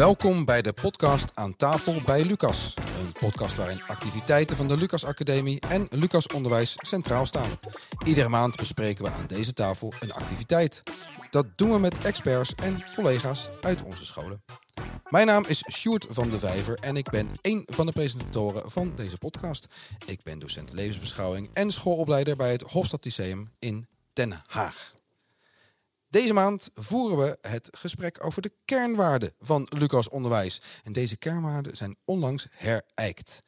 Welkom bij de podcast Aan tafel bij Lucas. Een podcast waarin activiteiten van de Lucas Academie en Lucas Onderwijs centraal staan. Iedere maand bespreken we aan deze tafel een activiteit. Dat doen we met experts en collega's uit onze scholen. Mijn naam is Sjoerd van de Vijver en ik ben één van de presentatoren van deze podcast. Ik ben docent levensbeschouwing en schoolopleider bij het Hofstad in Den Haag. Deze maand voeren we het gesprek over de kernwaarden van Lucas Onderwijs. En deze kernwaarden zijn onlangs herijkt.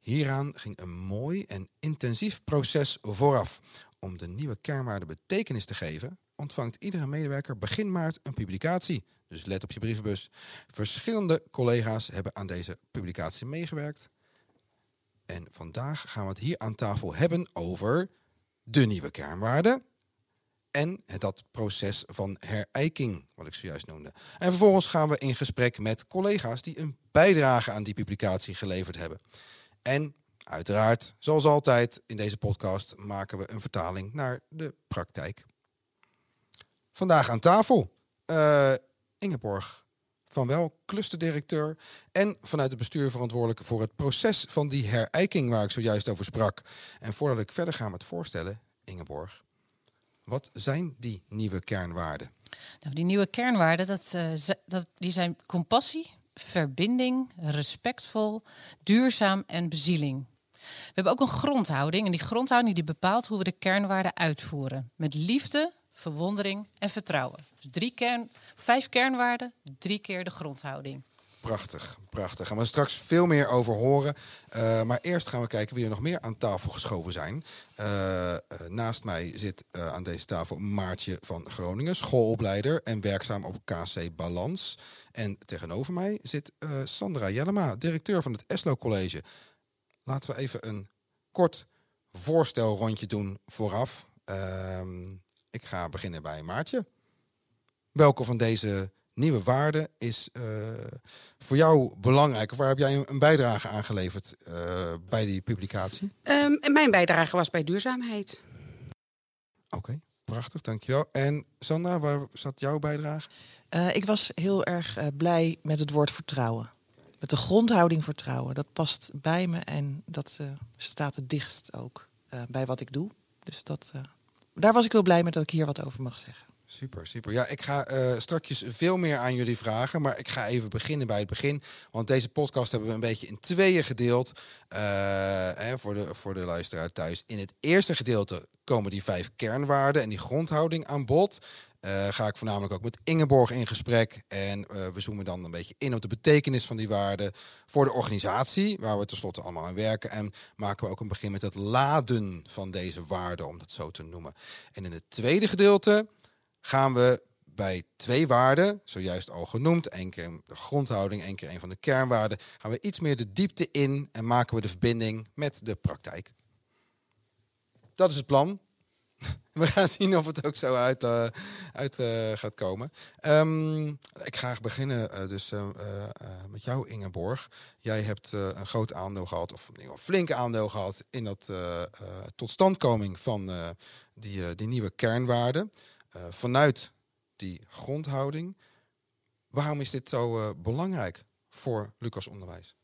Hieraan ging een mooi en intensief proces vooraf. Om de nieuwe kernwaarden betekenis te geven, ontvangt iedere medewerker begin maart een publicatie. Dus let op je brievenbus. Verschillende collega's hebben aan deze publicatie meegewerkt. En vandaag gaan we het hier aan tafel hebben over de nieuwe kernwaarden en dat proces van herijking, wat ik zojuist noemde. En vervolgens gaan we in gesprek met collega's die een bijdrage aan die publicatie geleverd hebben. En uiteraard, zoals altijd in deze podcast, maken we een vertaling naar de praktijk. Vandaag aan tafel uh, Ingeborg van Wel, clusterdirecteur en vanuit het bestuur verantwoordelijk voor het proces van die herijking waar ik zojuist over sprak. En voordat ik verder ga met voorstellen, Ingeborg, wat zijn die nieuwe kernwaarden? Nou, die nieuwe kernwaarden, dat, uh, dat, die zijn compassie, verbinding, respectvol, duurzaam en bezieling. We hebben ook een grondhouding en die grondhouding die bepaalt hoe we de kernwaarden uitvoeren. Met liefde, verwondering en vertrouwen. Dus drie kern, vijf kernwaarden, drie keer de grondhouding. Prachtig, prachtig. Gaan we straks veel meer over horen. Uh, maar eerst gaan we kijken wie er nog meer aan tafel geschoven zijn. Uh, uh, naast mij zit aan deze tafel Maartje van Groningen, schoolopleider en werkzaam op KC Balans. En tegenover mij zit Sandra Jellema, directeur van het Eslo College. Laten we even een kort voorstelrondje doen vooraf. Ehm, ik ga beginnen bij Maartje. Welke van deze nieuwe waarde is uh, voor jou belangrijk? Of waar heb jij een bijdrage aan geleverd uh, bij die publicatie? Um, mijn bijdrage was bij duurzaamheid. Oké, okay, prachtig, dankjewel. En Sandra, waar zat jouw bijdrage? Uh, ik was heel erg blij met het woord vertrouwen. Met de grondhouding vertrouwen. Dat past bij me en dat staat het dichtst ook bij wat ik doe. Dus dat, daar was ik heel blij met dat ik hier wat over mag zeggen. Super, super. Ja, ik ga uh, straks veel meer aan jullie vragen, maar ik ga even beginnen bij het begin. Want deze podcast hebben we een beetje in tweeën gedeeld. Hè, voor, de, voor de luisteraar thuis. In het eerste gedeelte komen die vijf kernwaarden en die grondhouding aan bod. Uh, ga ik voornamelijk ook met Ingeborg in gesprek. En we zoomen dan een beetje in op de betekenis van die waarden voor de organisatie, waar we tenslotte allemaal aan werken. En maken we ook een begin met het laden van deze waarden, om dat zo te noemen. En in het tweede gedeelte gaan we bij twee waarden, zojuist al genoemd, één keer de grondhouding, één keer een van de kernwaarden, gaan we iets meer de diepte in en maken we de verbinding met de praktijk. Dat is het plan. We gaan zien of het ook zo uit, uh, uit uh, gaat komen. Um, ik ga beginnen uh, dus met jou, Ingeborg. Jij hebt een groot aandeel gehad, of een flink aandeel gehad, in dat totstandkoming van die, die nieuwe kernwaarden. Uh, vanuit die grondhouding. Waarom is dit zo uh, belangrijk voor Lucas Onderwijs?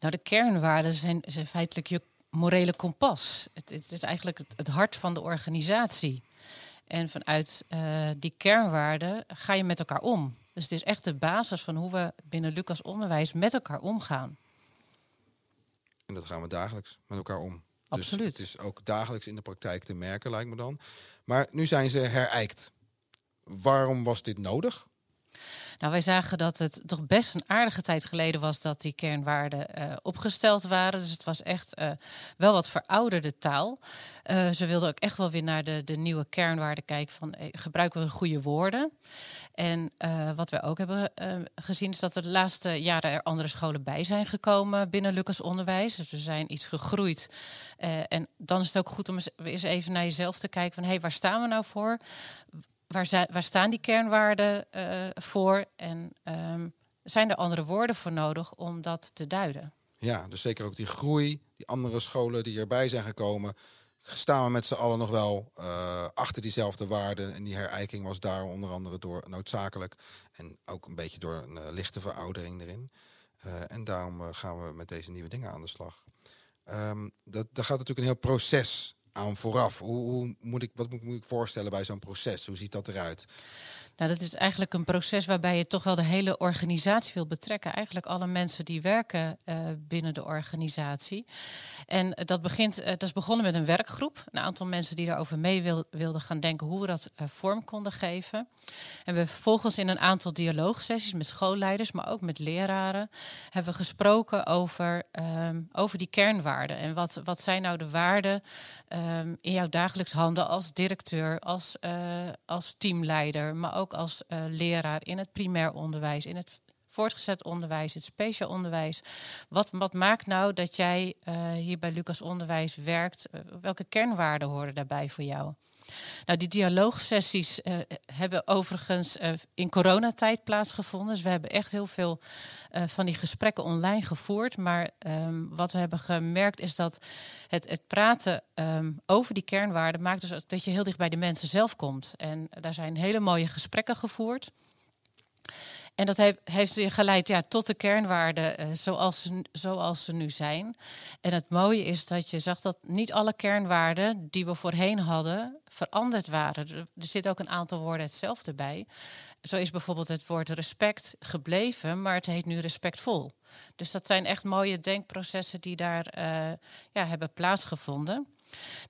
Nou, de kernwaarden zijn, zijn feitelijk je morele kompas. Het, het is eigenlijk het, het, hart van de organisatie. En vanuit uh, die kernwaarden ga je met elkaar om. Dus het is echt de basis van hoe we binnen Lucas Onderwijs met elkaar omgaan. En dat gaan we dagelijks met elkaar om. Absoluut. Dus het is ook dagelijks in de praktijk te merken, lijkt me dan. Maar nu zijn ze herijkt. Waarom was dit nodig? Nou, wij zagen dat het toch best een aardige tijd geleden was dat die kernwaarden uh, opgesteld waren. Dus het was echt uh, wel wat verouderde taal. Uh, ze wilden ook echt wel weer naar de, de nieuwe kernwaarden kijken van gebruiken we goede woorden. En wat we ook hebben gezien is dat er de laatste jaren er andere scholen bij zijn gekomen binnen Lucas Onderwijs. Dus we zijn iets gegroeid. en dan is het ook goed om eens even naar jezelf te kijken van hé, hey, waar staan we nou voor? Waar, waar staan die kernwaarden uh, voor? En um, zijn er andere woorden voor nodig om dat te duiden? Ja, dus zeker ook die groei, die andere scholen die erbij zijn gekomen. staan we met z'n allen nog wel eh, achter diezelfde waarden. En die herijking was daar onder andere door noodzakelijk. En ook een beetje door een eh, lichte veroudering erin. Eh, en daarom eh, gaan we met deze nieuwe dingen aan de slag. Ehm, dat, gaat natuurlijk een heel proces aan vooraf. Hoe, hoe moet ik, wat moet, moet ik voorstellen bij zo'n proces? Hoe ziet dat eruit? Nou, dat is eigenlijk een proces waarbij je toch wel de hele organisatie wil betrekken. Eigenlijk alle mensen die werken uh, binnen de organisatie. En dat, begint, uh, dat is begonnen met een werkgroep. Een aantal mensen die daarover mee wil, wilden gaan denken hoe we dat vorm konden geven. En we vervolgens in een aantal dialoogsessies met schoolleiders, maar ook met leraren, hebben we gesproken over, um, over die kernwaarden. En wat, wat zijn nou de waarden um, in jouw dagelijks handen als directeur, als, als teamleider, maar ook als uh, leraar in het primair onderwijs, in het voortgezet onderwijs, het speciaal onderwijs. Wat, wat maakt nou dat jij uh, hier bij Lucas Onderwijs werkt? Uh, welke kernwaarden horen daarbij voor jou? Nou, die dialoogsessies uh, hebben overigens uh, in coronatijd plaatsgevonden. Dus we hebben echt heel veel uh, van die gesprekken online gevoerd. Maar um, wat we hebben gemerkt is dat het, het praten um, over die kernwaarden maakt dus dat je heel dicht bij de mensen zelf komt. En daar zijn hele mooie gesprekken gevoerd. En dat heeft, geleid ja, tot de kernwaarden uh, zoals, ze, zoals ze nu zijn. En het mooie is dat je zag dat niet alle kernwaarden die we voorheen hadden veranderd waren. Er, zit ook een aantal woorden hetzelfde bij. Zo is bijvoorbeeld het woord respect gebleven, maar het heet nu respectvol. Dus dat zijn echt mooie denkprocessen die daar uh, ja, hebben plaatsgevonden.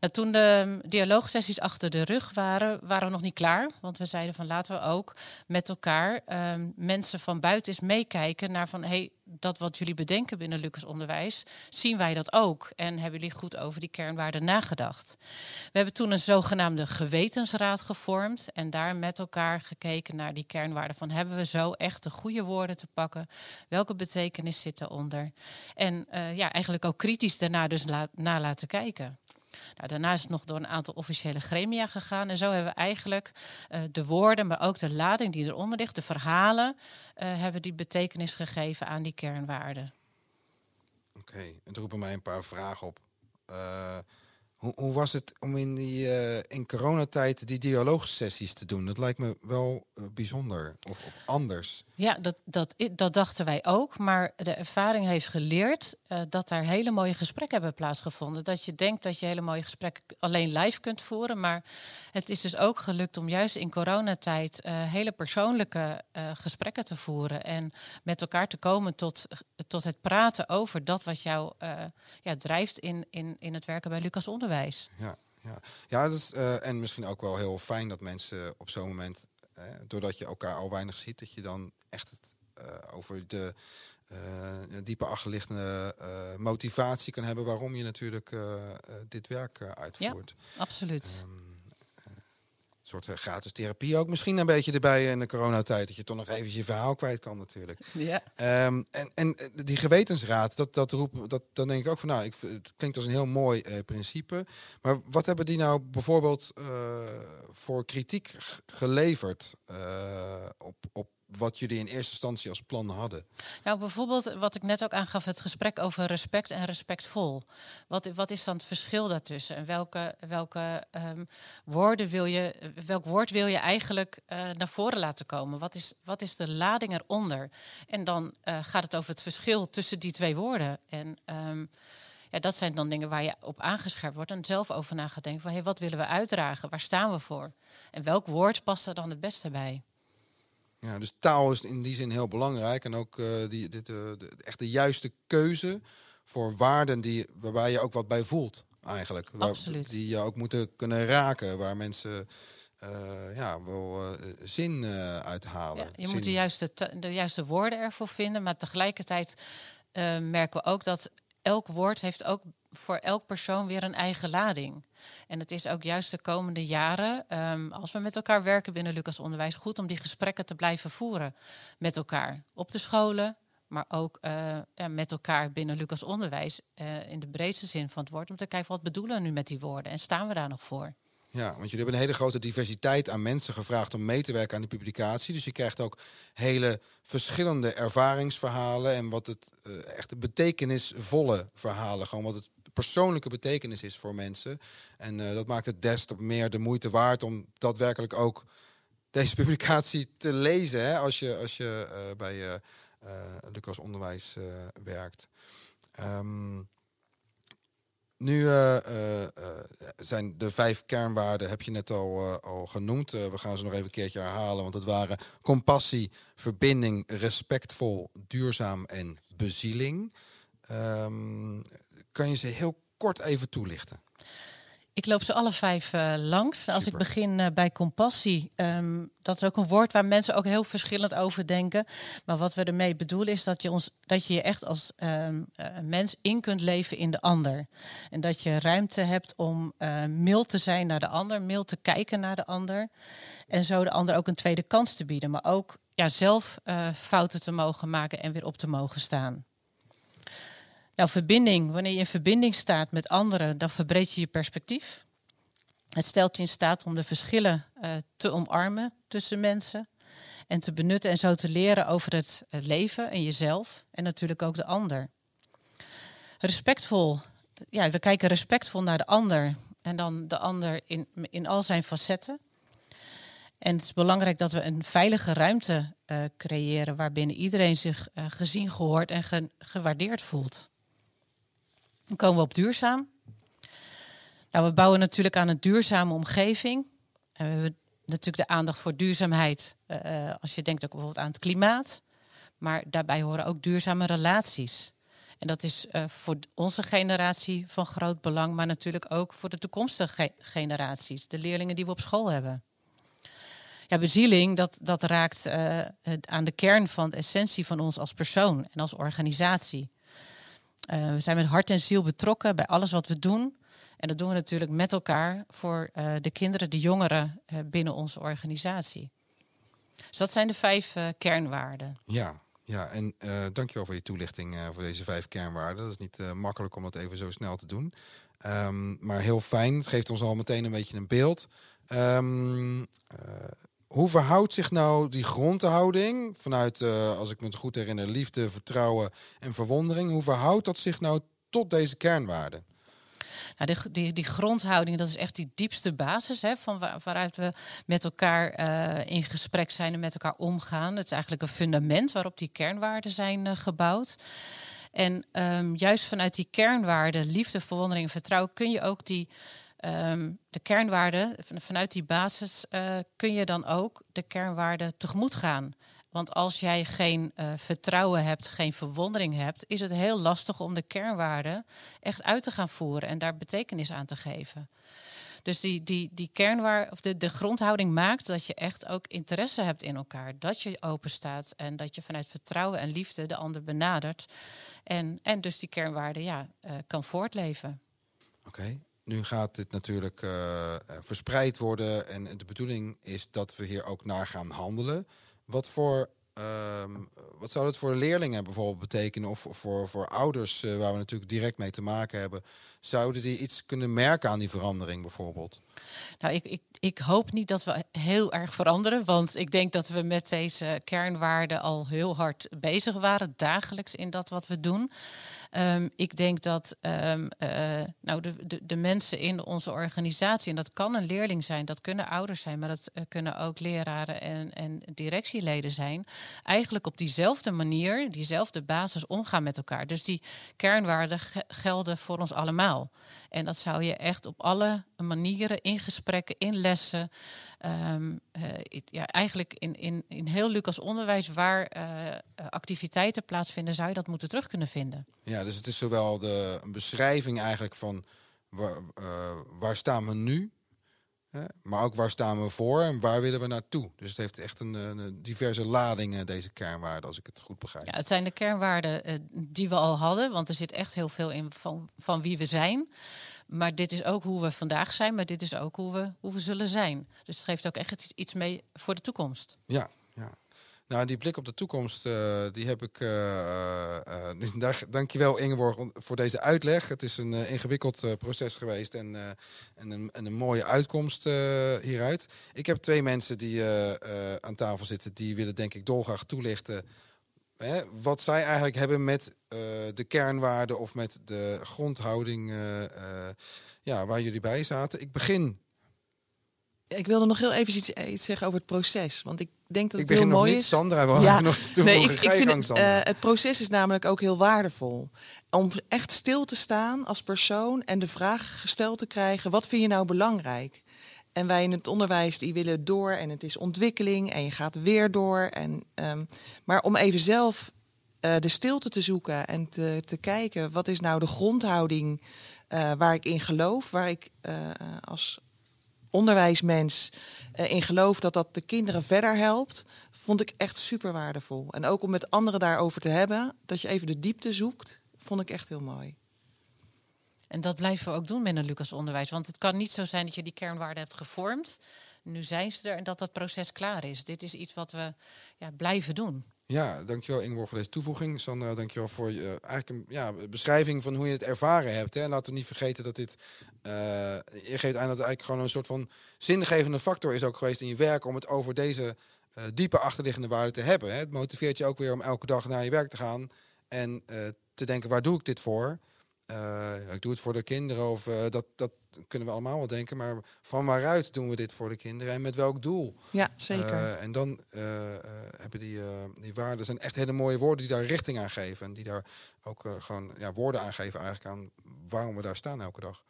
Nou, toen de dialoogsessies achter de rug waren, waren we nog niet klaar. Want we zeiden van laten we ook met elkaar um, mensen van buiten eens meekijken naar van hey, dat wat jullie bedenken binnen Lucas Onderwijs, zien wij dat ook? En hebben jullie goed over die kernwaarden nagedacht? We hebben toen een zogenaamde gewetensraad gevormd en daar met elkaar gekeken naar die kernwaarden van hebben we zo echt de goede woorden te pakken? Welke betekenis zit eronder? En uh, ja, eigenlijk ook kritisch daarna dus na laten kijken. Nou, daarna is het nog door een aantal officiële gremia gegaan. En zo hebben we eigenlijk uh, de woorden, maar ook de lading die eronder ligt, de verhalen, uh, hebben die betekenis gegeven aan die kernwaarden. Oké, okay. het roepen mij een paar vragen op. Uh, hoe, hoe, was het om in, die, in coronatijd die dialoogsessies te doen? Dat lijkt me wel bijzonder of, of, anders. Ja, dat, dat, dat dachten wij ook. Maar de ervaring heeft geleerd uh, dat daar hele mooie gesprekken hebben plaatsgevonden. Dat je denkt dat je hele mooie gesprekken alleen live kunt voeren. Maar het is dus ook gelukt om juist in coronatijd hele persoonlijke gesprekken te voeren. En met elkaar te komen tot, tot het praten over dat wat jou ja, drijft in, in, in het werken bij Lucas Onderwijs. Ja, ja. ja dat en misschien ook wel heel fijn dat mensen op zo'n moment, doordat je elkaar al weinig ziet, dat je dan echt het, uh, over de diepe achterliggende motivatie kan hebben waarom je natuurlijk dit werk uitvoert. Ja, absoluut. Um, soort gratis therapie ook misschien een beetje erbij in de coronatijd. Dat je toch nog even je verhaal kwijt kan natuurlijk. Ja. Um, en, en die gewetensraad, dat, dat roept, dat, dan denk ik ook van nou, ik, het klinkt als een heel mooi uh, principe. Maar wat hebben die nou bijvoorbeeld uh, voor kritiek geleverd uh, op, op wat jullie in eerste instantie als plan hadden? Nou, bijvoorbeeld wat ik net ook aangaf, het gesprek over respect en respectvol. Wat, wat is dan het verschil daartussen? En welke, welke um, woorden wil je, welk woord wil je eigenlijk uh, naar voren laten komen? Wat is, wat is de lading eronder? En dan uh, gaat het over het verschil tussen die twee woorden. En um, ja, dat zijn dan dingen waar je op aangescherpt wordt en zelf over na gaat denken van wat willen we uitdragen? Waar staan we voor? En welk woord past er dan het beste bij? Ja, dus taal is in die zin heel belangrijk. En ook uh, die, de, de, de, echt de juiste keuze voor waarden die, waarbij je ook wat bij voelt, eigenlijk. Waar. Die je ook moeten kunnen raken, waar mensen uh, ja, wel uh, zin uithalen. Ja, je zin. moet de juiste, de juiste woorden ervoor vinden, maar tegelijkertijd merken we ook dat elk woord heeft ook voor elk persoon weer een eigen lading. En het is ook juist de komende jaren, um, als we met elkaar werken binnen Lucas Onderwijs, goed om die gesprekken te blijven voeren met elkaar. Op de scholen, maar ook ja, met elkaar binnen Lucas Onderwijs uh, in de breedste zin van het woord. Om te kijken wat bedoelen we nu met die woorden en staan we daar nog voor? Ja, want jullie hebben een hele grote diversiteit aan mensen gevraagd om mee te werken aan de publicatie. Dus je krijgt ook hele verschillende ervaringsverhalen en wat het uh, echt betekenisvolle verhalen, gewoon wat het persoonlijke betekenis is voor mensen. En dat maakt het des te meer de moeite waard om daadwerkelijk ook deze publicatie te lezen. Hè, als je, als je bij Lucas Onderwijs werkt. Um, nu uh, uh, zijn de vijf kernwaarden, heb je net al, al genoemd. we gaan ze nog even een keertje herhalen, want het waren compassie, verbinding, respectvol, duurzaam en bezieling. Um, kan je ze heel kort even toelichten? Ik loop ze alle vijf uh, langs. Als ik begin uh, bij compassie, um, dat is ook een woord waar mensen ook heel verschillend over denken. Maar wat we ermee bedoelen is dat je, ons, dat je je echt als um, uh, mens in kunt leven in de ander. En dat je ruimte hebt om mild te zijn naar de ander, mild te kijken naar de ander. En zo de ander ook een tweede kans te bieden. Maar ook ja, zelf fouten te mogen maken en weer op te mogen staan. Nou, verbinding. Wanneer je in verbinding staat met anderen, dan verbreed je je perspectief. Het stelt je in staat om de verschillen uh, te omarmen tussen mensen. En te benutten en zo te leren over het leven en jezelf. En natuurlijk ook de ander. Respectvol. Ja, we kijken respectvol naar de ander. En dan de ander in, in al zijn facetten. En het is belangrijk dat we een veilige ruimte uh, creëren waarbinnen iedereen zich gezien, gehoord en ge gewaardeerd voelt. Dan komen we op duurzaam. Nou, we bouwen natuurlijk aan een duurzame omgeving. En we hebben natuurlijk de aandacht voor duurzaamheid. Uh, als je denkt ook bijvoorbeeld aan het klimaat. Maar daarbij horen ook duurzame relaties. En dat is uh, voor onze generatie van groot belang, maar natuurlijk ook voor de toekomstige ge generaties, de leerlingen die we op school hebben. Ja, bezieling, dat, dat raakt aan de kern van de essentie van ons als persoon en als organisatie. Uh, we zijn met hart en ziel betrokken bij alles wat we doen. En dat doen we natuurlijk met elkaar voor uh, de kinderen, de jongeren uh, binnen onze organisatie. Dus dat zijn de vijf kernwaarden. Ja, ja en dankjewel voor je toelichting voor deze vijf kernwaarden. Dat is niet makkelijk om dat even zo snel te doen. Um, maar heel fijn. Het geeft ons al meteen een beetje een beeld. Um, hoe verhoudt zich nou die grondhouding vanuit, uh, als ik me het goed herinner, liefde, vertrouwen en verwondering? Hoe verhoudt dat zich nou tot deze kernwaarden? Nou, die, die, die, grondhouding, dat is echt die diepste basis hè, van waar, waaruit we met elkaar uh, in gesprek zijn en met elkaar omgaan. Het is eigenlijk een fundament waarop die kernwaarden zijn uh, gebouwd. En um, juist vanuit die kernwaarden, liefde, verwondering en vertrouwen, kun je ook die Um, de kernwaarden, vanuit die basis uh, kun je dan ook de kernwaarden tegemoet gaan. Want als jij geen uh, vertrouwen hebt, geen verwondering hebt, is het heel lastig om de kernwaarden echt uit te gaan voeren en daar betekenis aan te geven. Dus die, die, die kernwaar, of de, de grondhouding maakt dat je echt ook interesse hebt in elkaar. Dat je open staat en dat je vanuit vertrouwen en liefde de ander benadert. En, en dus die kernwaarden ja, uh, kan voortleven. Oké, nu gaat dit natuurlijk uh, verspreid worden en de bedoeling is dat we hier ook naar gaan handelen. Wat voor uh, wat zou dat voor leerlingen bijvoorbeeld betekenen of voor, voor ouders uh, waar we natuurlijk direct mee te maken hebben? Zouden die iets kunnen merken aan die verandering bijvoorbeeld? Nou, ik, ik, ik hoop niet dat we heel erg veranderen, want ik denk dat we met deze kernwaarden al heel hard bezig waren, dagelijks in dat wat we doen. Um, ik denk dat um, uh, nou de, de, de, mensen in onze organisatie, en dat kan een leerling zijn, dat kunnen ouders zijn, maar dat uh, kunnen ook leraren en, en directieleden zijn, eigenlijk op diezelfde manier, diezelfde basis omgaan met elkaar. Dus die kernwaarden gelden voor ons allemaal. En dat zou je echt op alle manieren, in gesprekken, in lessen, um, uh, ja, eigenlijk in, in, in heel Lucas onderwijs waar uh, activiteiten plaatsvinden, zou je dat moeten terug kunnen vinden. Ja, dus het is zowel de beschrijving eigenlijk van waar, waar staan we nu, maar ook waar staan we voor en waar willen we naartoe. Dus het heeft echt een, een diverse ladingen, deze kernwaarden, als ik het goed begrijp. Ja, het zijn de kernwaarden die we al hadden, want er zit echt heel veel in van, van wie we zijn. Maar dit is ook hoe we vandaag zijn, maar dit is ook hoe we, hoe we zullen zijn. Dus het geeft ook echt iets mee voor de toekomst. Ja, ja. Nou, die blik op de toekomst, uh, die heb ik. Uh, uh, dankjewel Ingeborg voor deze uitleg. Het is een ingewikkeld proces geweest en, en, een, en, een, mooie uitkomst hieruit. Ik heb twee mensen die aan tafel zitten, die willen denk ik dolgraag toelichten hè, wat zij eigenlijk hebben met eh, de kernwaarden of met de grondhouding eh, eh, ja, waar jullie bij zaten. Ik begin, Ik wilde nog heel even iets, iets zeggen over het proces. Want ik denk dat ik het heel begin nog mooi niet. is. Sandra wil Ja, nog iets. Nee, ik, ik vind het, eh, het proces is namelijk ook heel waardevol. Om echt stil te staan als persoon en de vraag gesteld te krijgen: wat vind je nou belangrijk? En wij in het onderwijs die willen door en het is ontwikkeling en je gaat weer door. En, ehm, maar om even zelf eh, de stilte te zoeken en te, te kijken wat is nou de grondhouding eh, waar ik in geloof, waar ik als onderwijsmens eh, in geloof dat dat de kinderen verder helpt, vond ik echt super waardevol. En ook om met anderen daarover te hebben, dat je even de diepte zoekt, vond ik echt heel mooi. En dat blijven we ook doen binnen Lucas Onderwijs. Want het kan niet zo zijn dat je die kernwaarden hebt gevormd. Nu zijn ze er en dat dat proces klaar is. Dit is iets wat we ja, blijven doen. Ja, dankjewel Ingeborg voor deze toevoeging. Sandra, dankjewel voor je, eh, eigenlijk een ja, beschrijving van hoe je het ervaren hebt. Hè. En laten we niet vergeten dat dit... eh, je geeft aan dat het eigenlijk gewoon een soort van zingevende factor is ook geweest in je werk... om het over deze eh, diepe achterliggende waarden te hebben. Hè. Het motiveert je ook weer om elke dag naar je werk te gaan... en te denken, waar doe ik dit voor? Ik doe het voor de kinderen of dat, dat kunnen we allemaal wel denken. Maar van waaruit doen we dit voor de kinderen en met welk doel? Ja, zeker. Eh, en dan eh, eh, hebben die, die waarden zijn echt hele mooie woorden die daar richting aan geven. En die daar ook gewoon ja, woorden aan geven eigenlijk aan waarom we daar staan elke dag.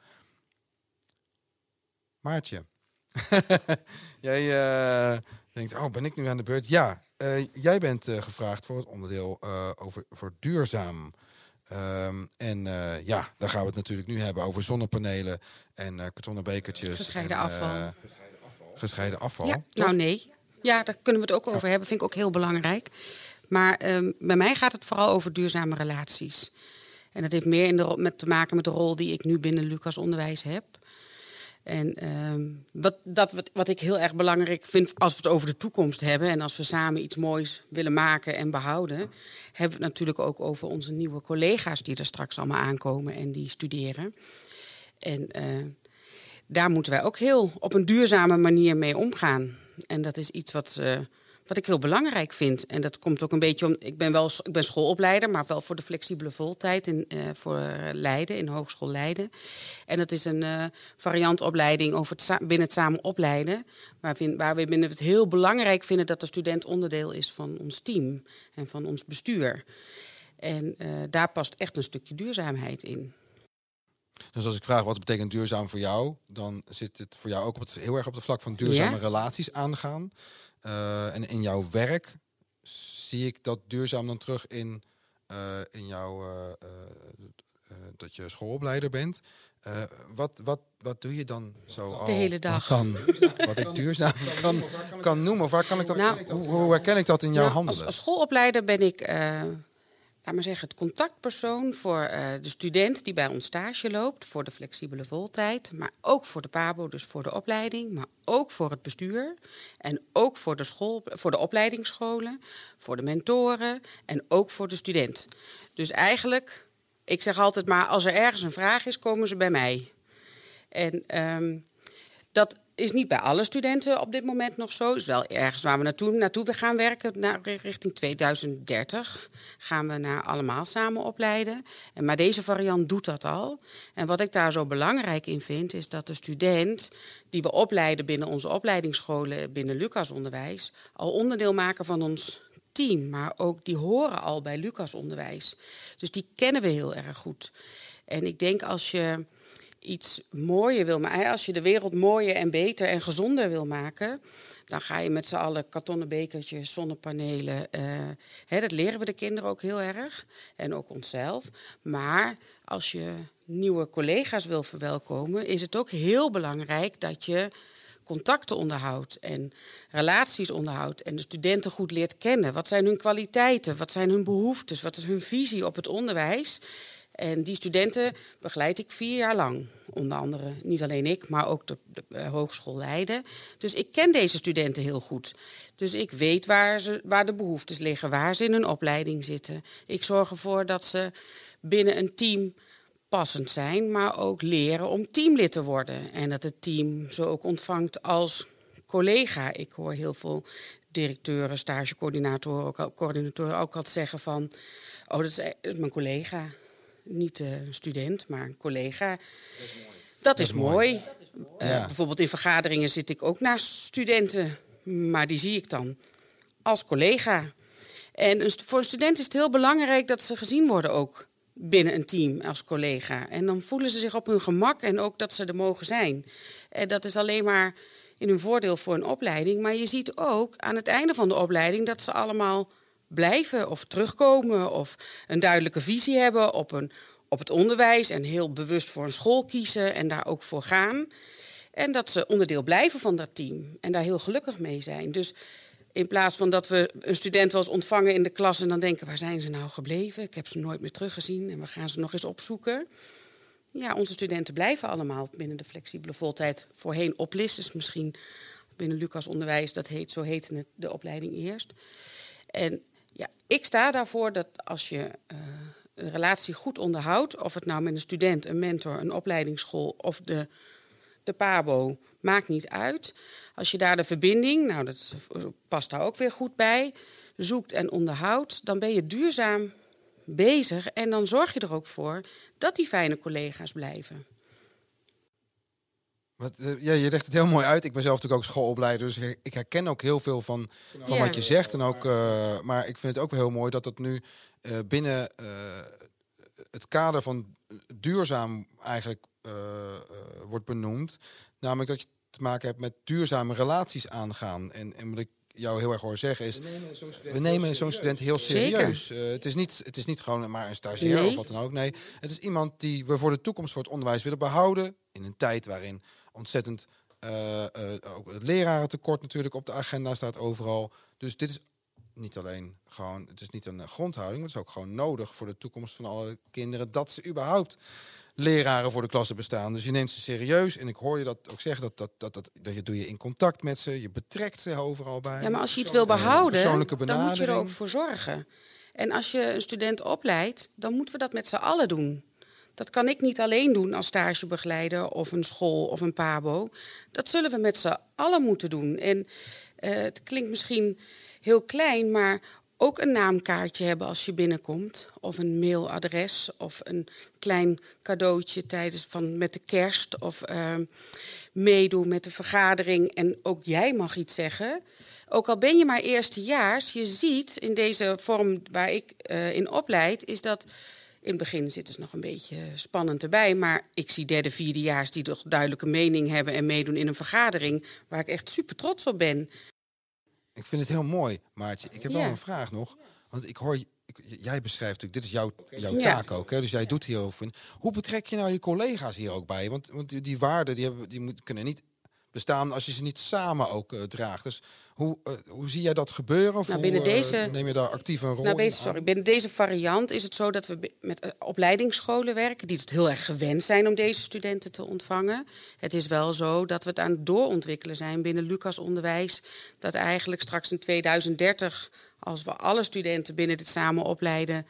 Maartje. jij denkt, oh, ben ik nu aan de beurt? Ja, jij bent gevraagd voor het onderdeel over voor duurzaam. Ehm, en eh, ja, daar gaan we het natuurlijk nu hebben over zonnepanelen en eh kartonnen bekertjes. Gescheiden en, afval. eh, gescheiden afval. Ja, nou nee. Ja, daar kunnen we het ook over hebben. Vind ik ook heel belangrijk. Maar ehm, bij mij gaat het vooral over duurzame relaties. En dat heeft meer in de, met te maken met de rol die ik nu binnen Lucas Onderwijs heb. En ehm, wat, dat, wat, ik heel erg belangrijk vind als we het over de toekomst hebben... en als we samen iets moois willen maken en behouden... hebben we het natuurlijk ook over onze nieuwe collega's... die er straks allemaal aankomen en die studeren. En eh, daar moeten wij ook heel op een duurzame manier mee omgaan. En dat is iets wat, eh, wat ik heel belangrijk vind. En dat komt ook een beetje om. Ik ben wel ik ben schoolopleider, maar wel voor de flexibele voltijd in, eh, voor Leiden, in Hogeschool Leiden. En dat is een eh, variantopleiding over het binnen het samen opleiden. Waar, we, binnen het heel belangrijk vinden dat de student onderdeel is van ons team en van ons bestuur. En eh, daar past echt een stukje duurzaamheid in. Dus als ik vraag wat betekent duurzaam voor jou, dan zit het voor jou ook op het, heel erg op het vlak van duurzame Ja. relaties aangaan. Eh, en in jouw werk zie ik dat duurzaam dan terug in, eh, in jouw eh, dat je schoolopleider bent. Eh, wat, wat, wat doe je dan zo al? hele dag. Wat, dan, wat ik duurzaam kan, kan noemen? Of waar kan ik dat? Nou, hoe, hoe herken ik dat in jouw Nou, handelen? Als, als schoolopleider ben ik, eh, laat maar zeggen, het contactpersoon voor eh, de student die bij ons stage loopt, voor de flexibele voltijd, maar ook voor de PABO, dus voor de opleiding, maar ook voor het bestuur en ook voor de, school, voor de opleidingsscholen, voor de mentoren en ook voor de student. Dus eigenlijk, ik zeg altijd maar, als er ergens een vraag is, komen ze bij mij. En ehm, dat is niet bij alle studenten op dit moment nog zo. Is wel ergens waar we naartoe, naartoe gaan werken. Naar, richting 2030 gaan we naar allemaal samen opleiden. En, maar deze variant doet dat al. En wat ik daar zo belangrijk in vind, is dat de student die we opleiden binnen onze opleidingsscholen, binnen Lucas Onderwijs, al onderdeel maken van ons team. Maar ook die horen al bij Lucas Onderwijs. Dus die kennen we heel erg goed. En ik denk als je iets mooier wil maken, als je de wereld mooier en beter en gezonder wil maken, dan ga je met z'n allen kartonnen bekertjes, zonnepanelen. eh, hè, dat leren we de kinderen ook heel erg en ook onszelf. Maar als je nieuwe collega's wil verwelkomen, is het ook heel belangrijk dat je contacten onderhoudt en relaties onderhoudt en de studenten goed leert kennen. Wat zijn hun kwaliteiten? Wat zijn hun behoeftes? Wat is hun visie op het onderwijs? En die studenten begeleid ik vier jaar lang. Onder andere niet alleen ik, maar ook de, eh, Hogeschool Leiden. Dus ik ken deze studenten heel goed. Dus ik weet waar, ze, waar de behoeftes liggen, waar ze in hun opleiding zitten. Ik zorg ervoor dat ze binnen een team passend zijn, maar ook leren om teamlid te worden. En dat het team ze ook ontvangt als collega. Ik hoor heel veel directeuren, stagecoördinatoren, coördinatoren ook altijd zeggen van... oh, dat is, e- dat is mijn collega. Niet eh, een student, maar een collega. Dat is mooi. Eh, Ja. Bijvoorbeeld in vergaderingen zit ik ook naast studenten. Maar die zie ik dan als collega. En voor een student is het heel belangrijk dat ze gezien worden ook binnen een team als collega. En dan voelen ze zich op hun gemak en ook dat ze er mogen zijn. En dat is alleen maar in hun voordeel voor een opleiding. Maar je ziet ook aan het einde van de opleiding dat ze allemaal blijven of terugkomen of een duidelijke visie hebben op, een, op het onderwijs en heel bewust voor een school kiezen en daar ook voor gaan. En dat ze onderdeel blijven van dat team en daar heel gelukkig mee zijn. Dus in plaats van dat we een student wel eens ontvangen in de klas en dan denken: waar zijn ze nou gebleven? Ik heb ze nooit meer teruggezien en we gaan ze nog eens opzoeken. Ja, onze studenten blijven allemaal binnen de flexibele voltijd. Voorheen oplis is misschien binnen Lucas Onderwijs, dat heet, zo heette het de opleiding eerst. En ja, ik sta daarvoor dat als je eh, een relatie goed onderhoudt, of het nou met een student, een mentor, een opleidingsschool of de, de PABO, maakt niet uit. Als je daar de verbinding, nou dat past daar ook weer goed bij, zoekt en onderhoudt, dan ben je duurzaam bezig en dan zorg je er ook voor dat die fijne collega's blijven. Wat, eh, ja, je legt het heel mooi uit. Ik ben zelf natuurlijk ook schoolopleider, dus ik- herken ook heel veel van, van Ja. wat je zegt. En ook, eh, maar ik vind het ook wel heel mooi dat dat nu eh, binnen eh, het kader van duurzaam eigenlijk eh, eh, wordt benoemd. Namelijk dat je te maken hebt met duurzame relaties aangaan. En, en wat ik jou heel erg hoor zeggen is, we nemen zo'n student heel serieus. Eh, het, is niet, het is niet gewoon maar een stagiair Nee. of wat dan ook. Nee, het is iemand die we voor de toekomst voor het onderwijs willen behouden. In een tijd waarin ontzettend eh, ook het lerarentekort natuurlijk op de agenda staat overal. Dus dit is niet alleen gewoon, het is niet een eh, grondhouding, maar het is ook gewoon nodig voor de toekomst van alle kinderen dat ze überhaupt leraren voor de klasse bestaan. Dus je neemt ze serieus en ik hoor je dat ook zeggen dat dat, dat, dat, dat je doe je in contact met ze, je betrekt ze overal bij. Ja, maar als je iets wil Eh, behouden, dan moet je er ook voor zorgen. En als je een student opleidt, dan moeten we dat met z'n allen doen. Dat kan ik niet alleen doen als stagebegeleider of een school of een pabo. Dat zullen we met z'n allen moeten doen. En eh, het klinkt misschien heel klein, maar ook een naamkaartje hebben als je binnenkomt. Of een mailadres of een klein cadeautje tijdens van, met de kerst. Of eh, meedoen met de vergadering. En ook jij mag iets zeggen. Ook al ben je maar eerstejaars, je ziet in deze vorm waar ik eh, in opleid, is dat in het begin zit het nog een beetje spannend erbij. Maar ik zie derde, vierdejaars die toch duidelijke mening hebben en meedoen in een vergadering, waar ik echt super trots op ben. Ik vind het heel mooi, Maartje. Ik heb wel een vraag nog. Want ik hoor, ik, jij beschrijft natuurlijk, dit is jouw, jouw Ja. taak ook. Hè? Dus jij doet hierover. Hoe betrek je nou je collega's hier ook bij? Want, want die, die waarden die hebben, die moet, kunnen niet bestaan als je ze niet samen ook eh, draagt. Dus hoe, eh, hoe zie jij dat gebeuren? Of Nou, binnen eh, deze- neem je daar actief een rol Nou, in aan? sorry, binnen deze variant is het zo dat we met opleidingsscholen werken, die het heel erg gewend zijn om deze studenten te ontvangen. Het is wel zo dat we het aan het doorontwikkelen zijn binnen Lucas Onderwijs. Dat eigenlijk straks in 2030, als we alle studenten binnen dit samen opleiden,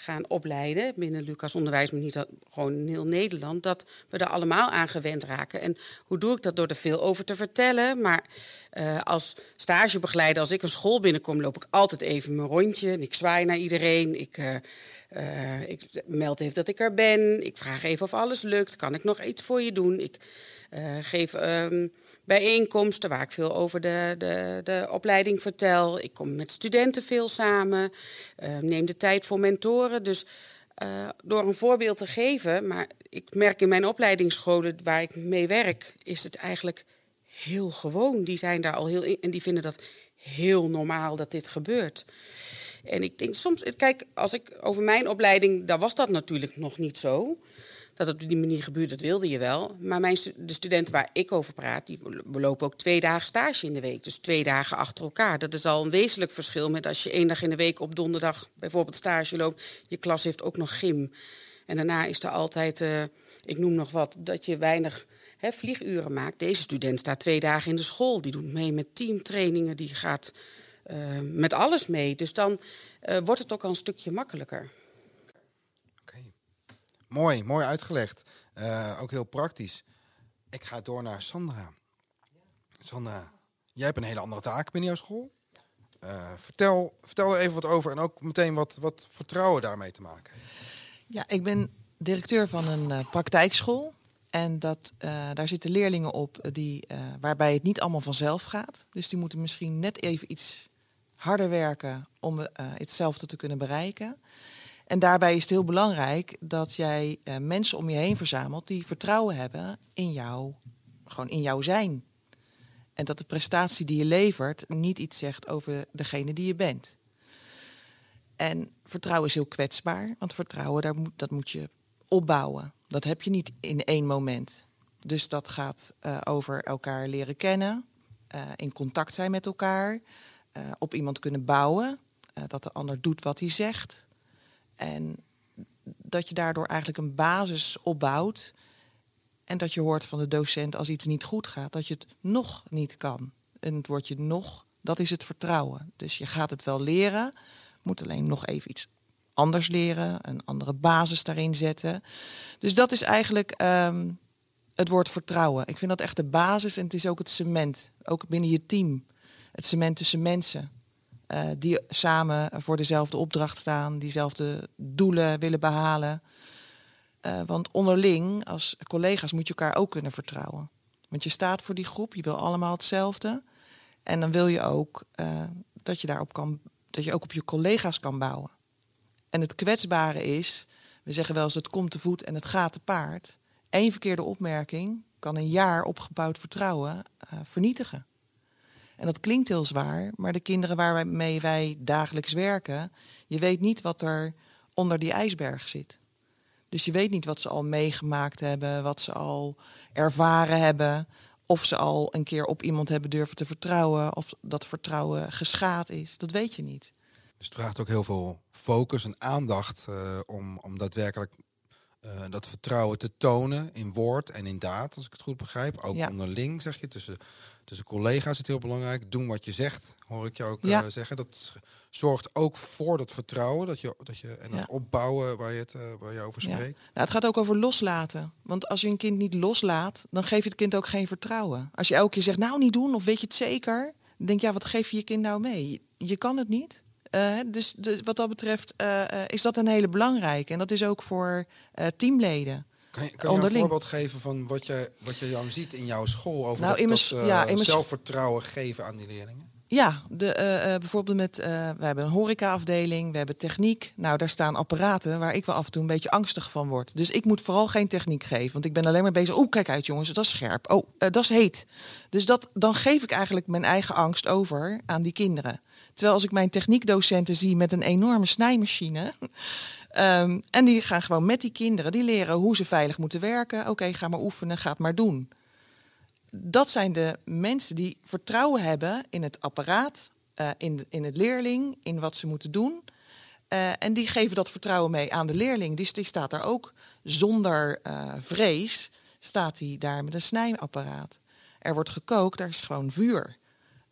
gaan opleiden binnen Lucas Onderwijs, maar niet dat- gewoon in heel Nederland, dat we er allemaal aan gewend raken. En hoe doe ik dat? Door er veel over te vertellen. Maar eh, als stagebegeleider, als ik een school binnenkom, loop ik altijd even mijn rondje. En ik zwaai naar iedereen. Ik, eh, ik meld even dat ik er ben. Ik vraag even of alles lukt. Kan ik nog iets voor je doen? Ik geef ehm, bijeenkomsten waar ik veel over de, de, de opleiding vertel. Ik kom met studenten veel samen. eh, neem de tijd voor mentoren. Dus eh, door een voorbeeld te geven, maar ik merk in mijn opleidingsscholen waar ik mee werk, is het eigenlijk heel gewoon. Die zijn daar al heel in en die vinden dat heel normaal dat dit gebeurt. En ik denk soms, kijk, als ik over mijn opleiding, daar was dat natuurlijk nog niet zo. Dat op die manier gebeurt, dat wilde je wel. Maar mijn, de studenten waar ik over praat, die lopen ook twee dagen stage in de week. Dus twee dagen achter elkaar. Dat is al een wezenlijk verschil met als je één dag in de week op donderdag bijvoorbeeld stage loopt. Je klas heeft ook nog gym. En daarna is er altijd, eh, ik noem nog wat, dat je weinig hè, vlieguren maakt. Deze student staat twee dagen in de school. Die doet mee met teamtrainingen. Die gaat eh, met alles mee. Dus dan eh, wordt het ook al een stukje makkelijker. Mooi, mooi uitgelegd. Eh, ook heel praktisch. Ik ga door naar Sandra. Sandra, jij hebt een hele andere taak binnen jouw school. Eh, vertel, vertel er even wat over en ook meteen wat, wat vertrouwen daarmee te maken. Ja, ik ben directeur van een uh, praktijkschool. En dat, daar zitten leerlingen op die, waarbij het niet allemaal vanzelf gaat. Dus die moeten misschien net even iets harder werken om hetzelfde te kunnen bereiken. En daarbij is het heel belangrijk dat jij mensen om je heen verzamelt die vertrouwen hebben in jou, gewoon in jouw zijn. En dat de prestatie die je levert niet iets zegt over degene die je bent. En vertrouwen is heel kwetsbaar, want vertrouwen daar moet, dat moet je opbouwen. Dat heb je niet in één moment. Dus dat gaat uh, over elkaar leren kennen, uh, in contact zijn met elkaar, op iemand kunnen bouwen, dat de ander doet wat hij zegt. En dat je daardoor eigenlijk een basis opbouwt en dat je hoort van de docent als iets niet goed gaat, dat je het nog niet kan. En het woordje nog, dat is het vertrouwen. Dus je gaat het wel leren, moet alleen nog even iets anders leren, een andere basis daarin zetten. Dus dat is eigenlijk ehm, het woord vertrouwen. Ik vind dat echt de basis en het is ook het cement, ook binnen je team. Het cement tussen mensen. Uh, die samen voor dezelfde opdracht staan, diezelfde doelen willen behalen. Uh, want onderling, als collega's, moet je elkaar ook kunnen vertrouwen. Want je staat voor die groep, je wil allemaal hetzelfde. En dan wil je ook uh, dat je daarop kan, dat je ook op je collega's kan bouwen. En het kwetsbare is, we zeggen wel eens het komt te voet en het gaat te paard. Eén verkeerde opmerking kan een jaar opgebouwd vertrouwen vernietigen. En dat klinkt heel zwaar, maar de kinderen waarmee wij dagelijks werken, je weet niet wat er onder die ijsberg zit. Dus je weet niet wat ze al meegemaakt hebben, wat ze al ervaren hebben. Of ze al een keer op iemand hebben durven te vertrouwen. Of dat vertrouwen geschaad is. Dat weet je niet. Dus het vraagt ook heel veel focus en aandacht uh, om, om daadwerkelijk uh, dat vertrouwen te tonen in woord en in daad, als ik het goed begrijp. Ook ja. onderling, zeg je, tussen tussen collega's is het heel belangrijk. Doen wat je zegt, hoor ik jou ook ja. uh, zeggen. Dat zorgt ook voor dat vertrouwen dat je, dat je, en dat ja. opbouwen waar je, het, uh, waar je over spreekt. Ja. Nou, het gaat ook over loslaten. Want als je een kind niet loslaat, dan geef je het kind ook geen vertrouwen. Als je elke keer zegt, nou niet doen, of weet je het zeker? Dan denk je, ja, wat geef je je kind nou mee? Je kan het niet. Uh, dus de, wat dat betreft is dat een hele belangrijke. En dat is ook voor teamleden. Kan je, kan je een voorbeeld geven van wat je, wat je dan ziet in jouw school over nou, dat, dat ja, zelfvertrouwen geven aan die leerlingen? Ja, de, uh, bijvoorbeeld met, uh, we hebben een horecaafdeling, we hebben techniek. Nou, daar staan apparaten waar ik wel af en toe een beetje angstig van word. Dus ik moet vooral geen techniek geven, want ik ben alleen maar bezig. Oh, kijk uit jongens, dat is scherp. Oh, dat is heet. Dus dat, dan geef ik eigenlijk mijn eigen angst over aan die kinderen. Terwijl als ik mijn techniekdocenten zie met een enorme snijmachine, Um, en die gaan gewoon met die kinderen, die leren hoe ze veilig moeten werken. Oké, ga maar oefenen, ga het maar doen. Dat zijn de mensen die vertrouwen hebben in het apparaat, uh, in, in het leerling, in wat ze moeten doen. Uh, en die geven dat vertrouwen mee aan de leerling. Dus die staat daar ook zonder uh, vrees, staat hij daar met een snijapparaat. Er wordt gekookt, er is gewoon vuur.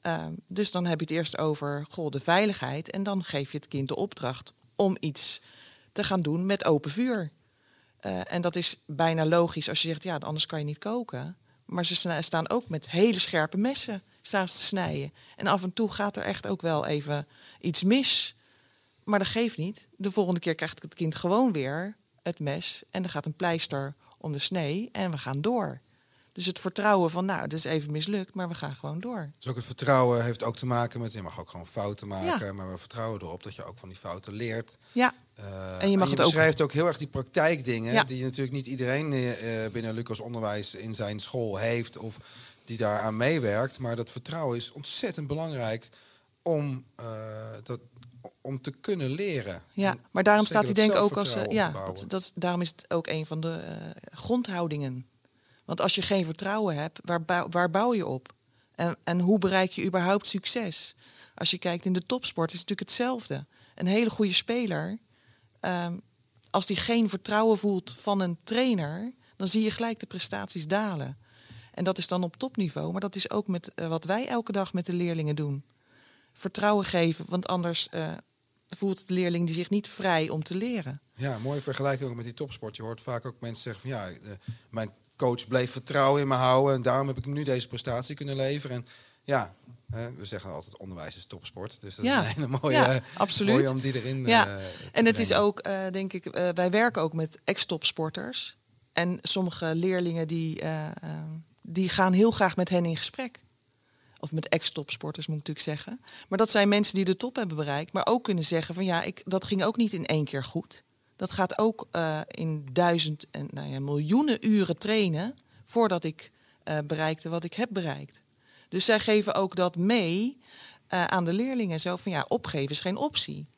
Uh, dus dan heb je het eerst over goh, de veiligheid. En dan geef je het kind de opdracht om iets te gaan doen met open vuur. Uh, en dat is bijna logisch als je zegt, ja, anders kan je niet koken. Maar ze staan ook met hele scherpe messen staan ze te snijden. En af en toe gaat er echt ook wel even iets mis. Maar dat geeft niet. De volgende keer krijgt het kind gewoon weer het mes. En er gaat een pleister om de snee en we gaan door. Dus het vertrouwen van, nou, het is even mislukt, maar we gaan gewoon door. Dus ook het vertrouwen heeft ook te maken met, je mag ook gewoon fouten maken, ja. maar we vertrouwen erop dat je ook van die fouten leert. Ja. Uh, en je mag en je het beschrijft ook... ook heel erg die praktijkdingen, ja. die natuurlijk niet iedereen uh, binnen Lucas Onderwijs in zijn school heeft of die daaraan meewerkt. Maar dat vertrouwen is ontzettend belangrijk om, uh, dat, om te kunnen leren. Ja, maar daarom staat hij denk ik ook als... ja, dat, dat, daarom is het ook een van de grondhoudingen want als je geen vertrouwen hebt, waar, waar bouw je op? En, en hoe bereik je überhaupt succes? Als je kijkt in de topsport is het natuurlijk hetzelfde. Een hele goede speler, um, als die geen vertrouwen voelt van een trainer, dan zie je gelijk de prestaties dalen. En dat is dan op topniveau, maar dat is ook met uh, wat wij elke dag met de leerlingen doen. Vertrouwen geven, want anders uh, voelt de leerling die zich niet vrij om te leren. Ja, mooie vergelijking ook met die topsport. Je hoort vaak ook mensen zeggen van ja, de, mijn coach bleef vertrouwen in me houden. En daarom heb ik nu deze prestatie kunnen leveren. En Ja, hè, we zeggen altijd onderwijs is topsport. Dus dat Ja. is een hele mooie, Ja, absoluut. mooie om die erin Ja. eh, En het is ook, eh, denk ik, eh, wij werken ook met ex-topsporters. En sommige leerlingen die, eh, eh, die gaan heel graag met hen in gesprek. Of met ex-topsporters moet ik natuurlijk zeggen. Maar dat zijn mensen die de top hebben bereikt. Maar ook kunnen zeggen van ja, ik, dat ging ook niet in één keer goed. Dat gaat ook eh, in duizend en nou ja, miljoenen uren trainen voordat ik eh, bereikte wat ik heb bereikt. Dus zij geven ook dat mee eh, aan de leerlingen. Zo van ja, opgeven is geen optie.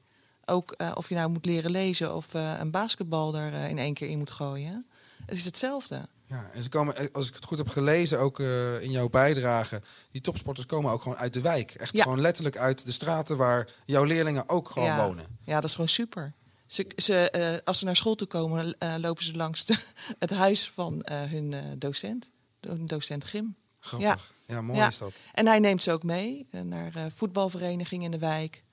Ook of je nou moet leren lezen of een basketbal er in één keer in moet gooien. Het is hetzelfde. Ja, en ze komen, als ik het goed heb gelezen, ook in jouw bijdrage, die topsporters komen ook gewoon uit de wijk. Echt Ja. gewoon letterlijk uit de straten waar jouw leerlingen ook gewoon ja. wonen. Ja, dat is gewoon super. Ze, ze, eh, als ze naar school toe komen, eh, lopen ze langs de- het huis van eh, hun docent. Hun docent gym. Grappig. Ja, mooi Ja. is dat. En hij neemt ze ook mee naar voetbalvereniging in de wijk.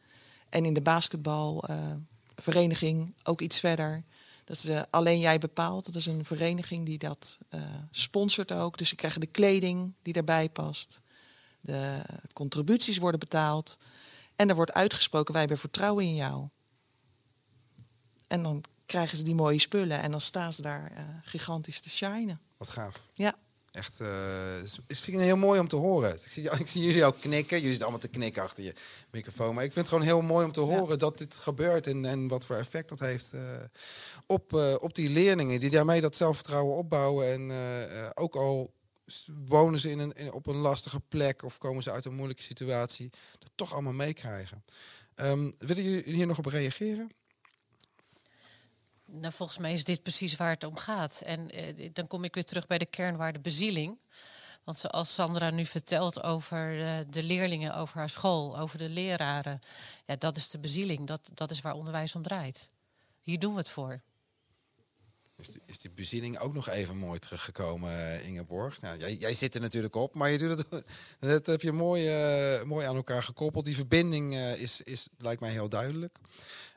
En in de basketbalvereniging ook iets verder. Dat is alleen jij bepaalt. Dat is een vereniging die dat sponsort ook. Dus ze krijgen de kleding die daarbij past. De contributies worden betaald. En er wordt uitgesproken, wij hebben vertrouwen in jou. En dan krijgen ze die mooie spullen. En dan staan ze daar eh, gigantisch te shinen. Wat gaaf. Ja. Echt, eh is, vind ik heel mooi om te horen. Ik zie, ik zie jullie ook knikken. Jullie zitten allemaal te knikken achter je microfoon. Maar ik vind het gewoon heel mooi om te horen dat dit gebeurt. En, en wat voor effect dat heeft eh, op, op die leerlingen. Die daarmee dat zelfvertrouwen opbouwen. En ook al wonen ze in een, in- op een lastige plek. Of komen ze uit een moeilijke situatie. Dat toch allemaal meekrijgen. Ehm, willen jullie hier nog op reageren? Nou, volgens mij is dit precies waar het om gaat. En eh, dan kom ik weer terug bij de kernwaarde bezieling. Want zoals Sandra nu vertelt over eh, de leerlingen, over haar school, over de leraren. Ja, dat is de bezieling. Dat, dat is waar onderwijs om draait. Hier doen we het voor. Is die, is die bezieling ook nog even mooi teruggekomen, eh, Ingeborg? Nou, jij, jij zit er natuurlijk op, maar je doet het, dat heb je mooi, mooi aan elkaar gekoppeld. Die verbinding is, is, lijkt mij heel duidelijk.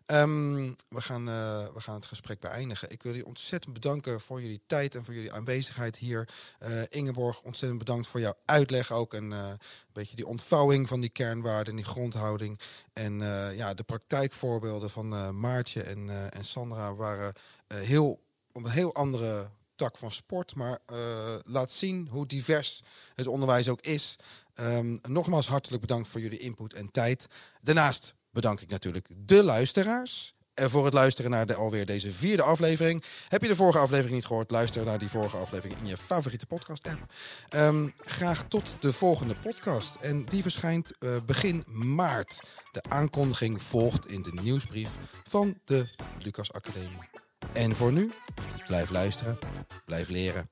Ehm, we, gaan, eh, we gaan het gesprek beëindigen. Ik wil jullie ontzettend bedanken voor jullie tijd en voor jullie aanwezigheid hier. Eh, Ingeborg, ontzettend bedankt voor jouw uitleg ook. En eh, een beetje die ontvouwing van die kernwaarden en die grondhouding. En ja, de praktijkvoorbeelden van Maartje en, en Sandra waren heel op een heel andere tak van sport, maar laat zien hoe divers het onderwijs ook is. Ehm, nogmaals hartelijk bedankt voor jullie input en tijd. Daarnaast bedank ik natuurlijk de luisteraars en voor het luisteren naar de, alweer deze vierde aflevering. Heb je de vorige aflevering niet gehoord? Luister naar die vorige aflevering in je favoriete podcast app. Ehm, graag tot de volgende podcast. En die verschijnt eh, begin maart. De aankondiging volgt in de nieuwsbrief van de Lucas Academie. En voor nu, blijf luisteren, blijf leren.